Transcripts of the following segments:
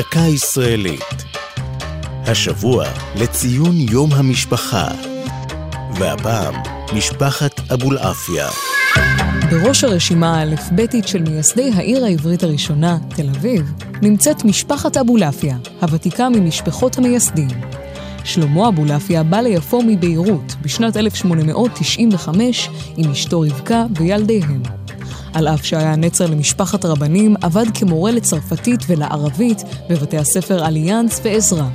דקה ישראלית. השבוע לציון יום המשפחה. והפעם, משפחת אבולעפיה. בראש הרשימה האלפביתית של מייסדי העיר העברית הראשונה, תל אביב, נמצאת משפחת אבולעפיה, הוותיקה ממשפחות המייסדים. שלמה אבולעפיה בא ליפו מביירות בשנת 1895 עם אשתו רבקה וילדיהם. על אף שהיה נצר למשפחת רבנים, עבד כמורה לצרפתית ולערבית בבתי הספר אליאנס ועזרא.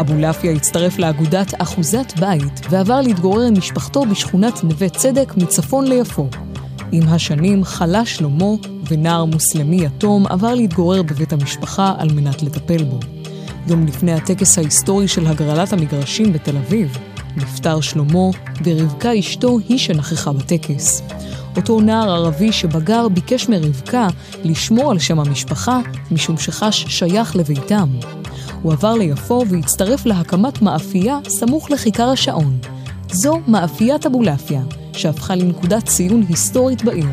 אבולעפיה הצטרף לאגודת אחוזת בית ועבר להתגורר עם משפחתו בשכונת נווה צדק מצפון ליפו. עם השנים חלה שלמה ונער מוסלמי יתום עבר להתגורר בבית המשפחה על מנת לטפל בו. יום לפני הטקס ההיסטורי של הגרלת המגרשים בתל אביב, נפטר שלמה ורבקה אשתו היא שנכחה בטקס. אותו נער ערבי שבגר ביקש מרבקה לשמור על שם המשפחה משום שחש שייך לביתם. הוא עבר ליפו והצטרף להקמת מאפייה סמוך לכיכר השעון. זו מאפיית אבולעפיה, שהפכה לנקודת ציון היסטורית בעיר.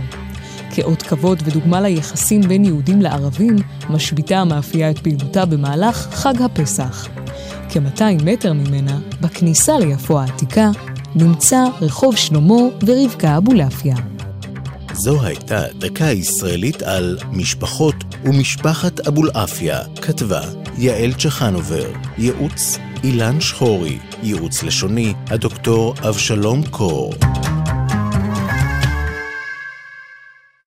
כאות כבוד ודוגמה ליחסים בין יהודים לערבים, משביתה המאפייה את פעילותה במהלך חג הפסח. כ-200 מטר ממנה, בכניסה ליפו העתיקה, נמצא רחוב שלמה ורבקה אבולעפיה. זו הייתה דקה ישראלית על משפחות ומשפחת אבולעפיה, כתבה יעל צ'חנובר, ייעוץ אילן שחורי, ייעוץ לשוני הדוקטור אבשלום קור.